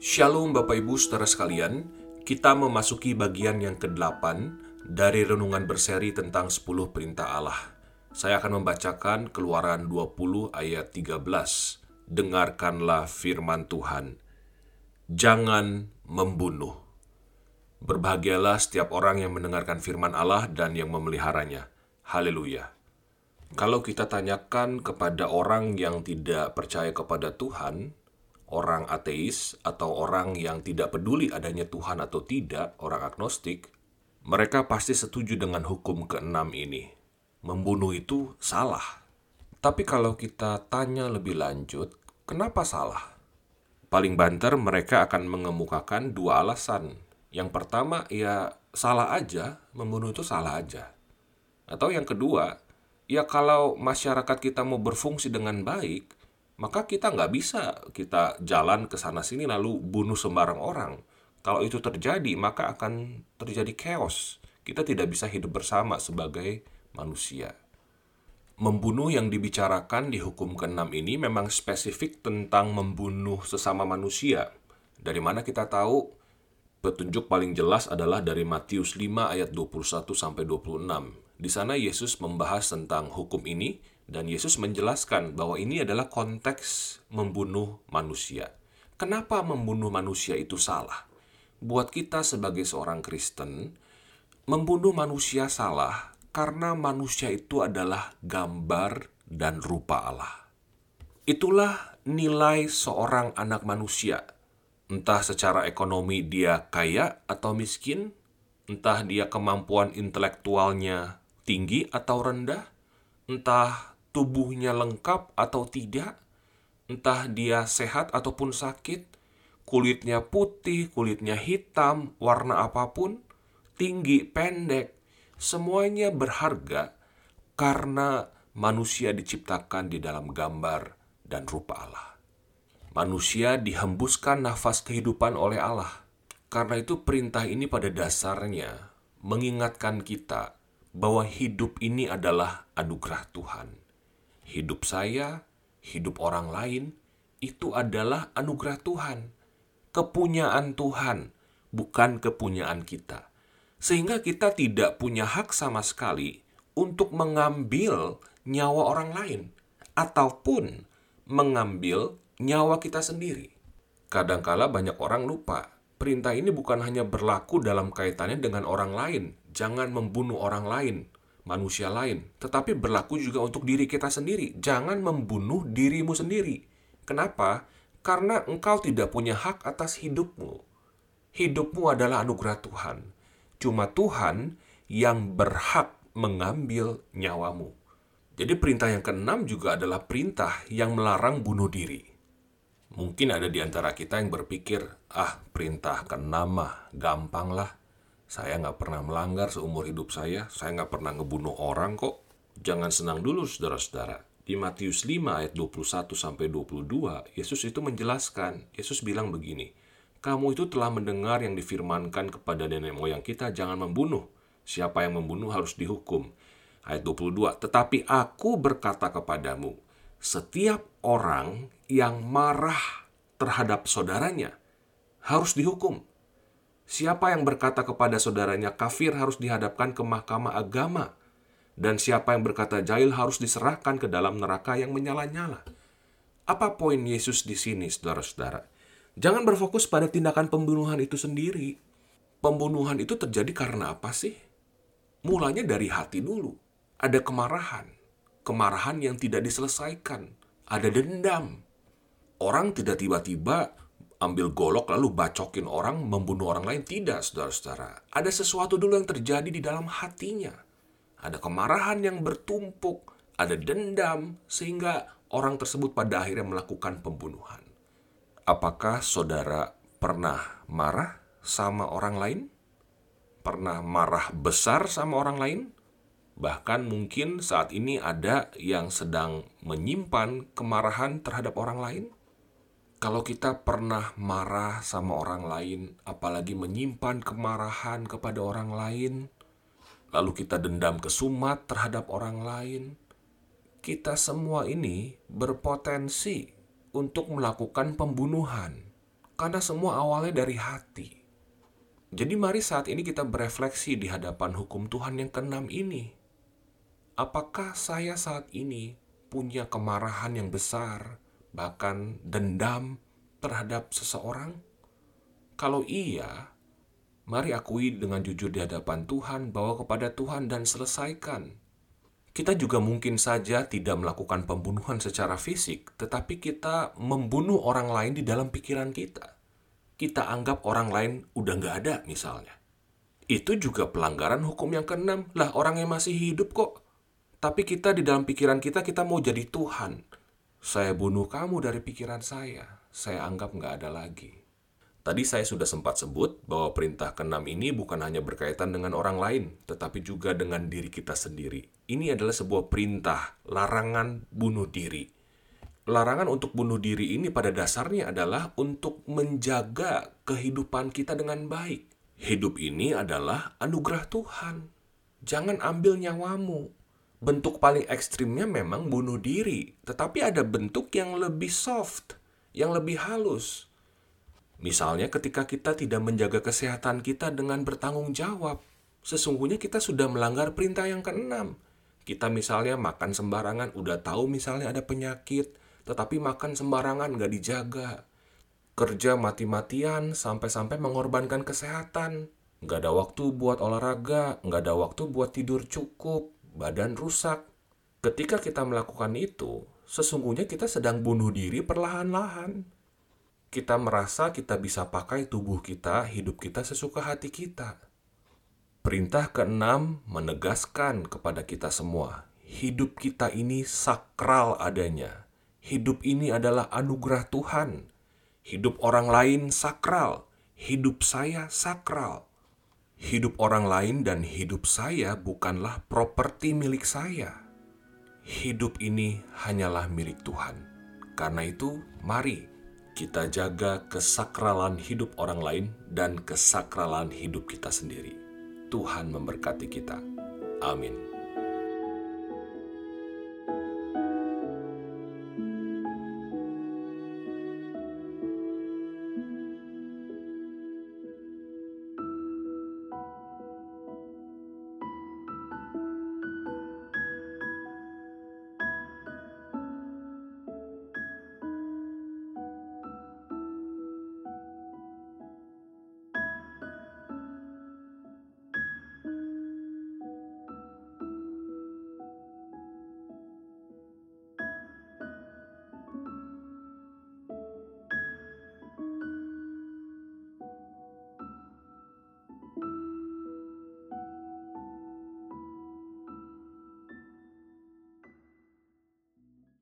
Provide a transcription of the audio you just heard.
Shalom Bapak Ibu saudara sekalian, kita memasuki bagian yang ke-8 dari renungan berseri tentang 10 perintah Allah. Saya akan membacakan Keluaran 20 ayat 13. Dengarkanlah firman Tuhan. Jangan membunuh. Berbahagialah setiap orang yang mendengarkan firman Allah dan yang memeliharanya. Haleluya. Kalau kita tanyakan kepada orang yang tidak percaya kepada Tuhan, orang ateis atau orang yang tidak peduli adanya Tuhan atau tidak, orang agnostik, mereka pasti setuju dengan hukum keenam ini. Membunuh itu salah. Tapi kalau kita tanya lebih lanjut, kenapa salah? Paling banter mereka akan mengemukakan dua alasan. Yang pertama, ya salah aja, membunuh itu salah aja. Atau yang kedua, ya kalau masyarakat kita mau berfungsi dengan baik, maka kita nggak bisa kita jalan ke sana sini lalu bunuh sembarang orang. Kalau itu terjadi, maka akan terjadi chaos. Kita tidak bisa hidup bersama sebagai manusia. Membunuh yang dibicarakan di hukum ke-6 ini memang spesifik tentang membunuh sesama manusia. Dari mana kita tahu? Petunjuk paling jelas adalah dari Matius 5 ayat 21 sampai 26. Di sana Yesus membahas tentang hukum ini dan Yesus menjelaskan bahwa ini adalah konteks membunuh manusia. Kenapa membunuh manusia itu salah? Buat kita sebagai seorang Kristen, membunuh manusia salah karena manusia itu adalah gambar dan rupa Allah. Itulah nilai seorang anak manusia. Entah secara ekonomi dia kaya atau miskin, entah dia kemampuan intelektualnya tinggi atau rendah, entah tubuhnya lengkap atau tidak, entah dia sehat ataupun sakit, kulitnya putih, kulitnya hitam, warna apa pun, tinggi, pendek, semuanya berharga karena manusia diciptakan di dalam gambar dan rupa Allah. Manusia dihembuskan nafas kehidupan oleh Allah. Karena itu perintah ini pada dasarnya mengingatkan kita bahwa hidup ini adalah anugerah Tuhan. Hidup saya, hidup orang lain, itu adalah anugerah Tuhan. Kepunyaan Tuhan, bukan kepunyaan kita. Sehingga kita tidak punya hak sama sekali untuk mengambil nyawa orang lain. Ataupun mengambil nyawa kita sendiri. Kadangkala banyak orang lupa, perintah ini bukan hanya berlaku dalam kaitannya dengan orang lain, jangan membunuh orang lain, manusia lain, tetapi berlaku juga untuk diri kita sendiri. Jangan membunuh dirimu sendiri. Kenapa? Karena engkau tidak punya hak atas hidupmu. Hidupmu adalah anugerah Tuhan. Cuma Tuhan yang berhak mengambil nyawamu. Jadi perintah yang keenam juga adalah perintah yang melarang bunuh diri. Mungkin ada di antara kita yang berpikir, ah perintah keenam mah gampang lah. Saya nggak pernah melanggar seumur hidup saya. Saya nggak pernah ngebunuh orang kok. Jangan senang dulu, saudara-saudara. Di Matius 5 ayat 21 sampai 22, Yesus itu menjelaskan. Yesus bilang begini, "Kamu itu telah mendengar yang difirmankan kepada nenek moyang kita, jangan membunuh. Siapa yang membunuh harus dihukum." Ayat 22, "Tetapi aku berkata kepadamu, setiap orang yang marah terhadap saudaranya harus dihukum." Siapa yang berkata kepada saudaranya kafir harus dihadapkan ke mahkamah agama. Dan siapa yang berkata jahil harus diserahkan ke dalam neraka yang menyala-nyala. Apa poin Yesus di sini, saudara-saudara? Jangan berfokus pada tindakan pembunuhan itu sendiri. Pembunuhan itu terjadi karena apa sih? Mulanya dari hati dulu. Ada kemarahan. Kemarahan yang tidak diselesaikan. Ada dendam. Orang tidak tiba-tiba ambil golok lalu bacokin orang, membunuh orang lain. Tidak, saudara-saudara. Ada sesuatu dulu yang terjadi di dalam hatinya. Ada kemarahan yang bertumpuk, ada dendam, sehingga orang tersebut pada akhirnya melakukan pembunuhan. Apakah saudara pernah marah sama orang lain? Pernah marah besar sama orang lain? Bahkan mungkin saat ini ada yang sedang menyimpan kemarahan terhadap orang lain? Kalau kita pernah marah sama orang lain, apalagi menyimpan kemarahan kepada orang lain, lalu kita dendam kesumat terhadap orang lain, kita semua ini berpotensi untuk melakukan pembunuhan. Karena semua awalnya dari hati. Jadi mari saat ini kita berefleksi di hadapan hukum Tuhan yang keenam ini. Apakah saya saat ini punya kemarahan yang besar, bahkan dendam terhadap seseorang? Kalau iya, mari akui dengan jujur di hadapan Tuhan, bawa kepada Tuhan dan selesaikan kita juga mungkin saja tidak melakukan pembunuhan secara fisik, tetapi kita membunuh orang lain di dalam pikiran kita. Kita anggap orang lain udah nggak ada misalnya. Itu juga pelanggaran hukum yang keenam. Lah orang yang masih hidup kok. Tapi kita di dalam pikiran kita, kita mau jadi Tuhan. Saya bunuh kamu dari pikiran saya. Saya anggap nggak ada lagi. Tadi saya sudah sempat sebut bahwa perintah keenam ini bukan hanya berkaitan dengan orang lain, tetapi juga dengan diri kita sendiri. Ini adalah sebuah perintah, larangan bunuh diri. Larangan untuk bunuh diri ini pada dasarnya adalah untuk menjaga kehidupan kita dengan baik. Hidup ini adalah anugerah Tuhan. Jangan ambil nyawamu. Bentuk paling ekstrimnya memang bunuh diri, tetapi ada bentuk yang lebih soft, yang lebih halus Misalnya ketika kita tidak menjaga kesehatan kita dengan bertanggung jawab, sesungguhnya kita sudah melanggar perintah yang keenam. Kita misalnya makan sembarangan, udah tahu misalnya ada penyakit, tetapi makan sembarangan nggak dijaga. Kerja mati-matian sampai-sampai mengorbankan kesehatan. Nggak ada waktu buat olahraga, nggak ada waktu buat tidur cukup, badan rusak. Ketika kita melakukan itu, sesungguhnya kita sedang bunuh diri perlahan-lahan kita merasa kita bisa pakai tubuh kita, hidup kita sesuka hati kita. Perintah keenam menegaskan kepada kita semua, hidup kita ini sakral adanya. Hidup ini adalah anugerah Tuhan. Hidup orang lain sakral, hidup saya sakral. Hidup orang lain dan hidup saya bukanlah properti milik saya. Hidup ini hanyalah milik Tuhan. Karena itu, mari kita jaga kesakralan hidup orang lain dan kesakralan hidup kita sendiri. Tuhan memberkati kita. Amin.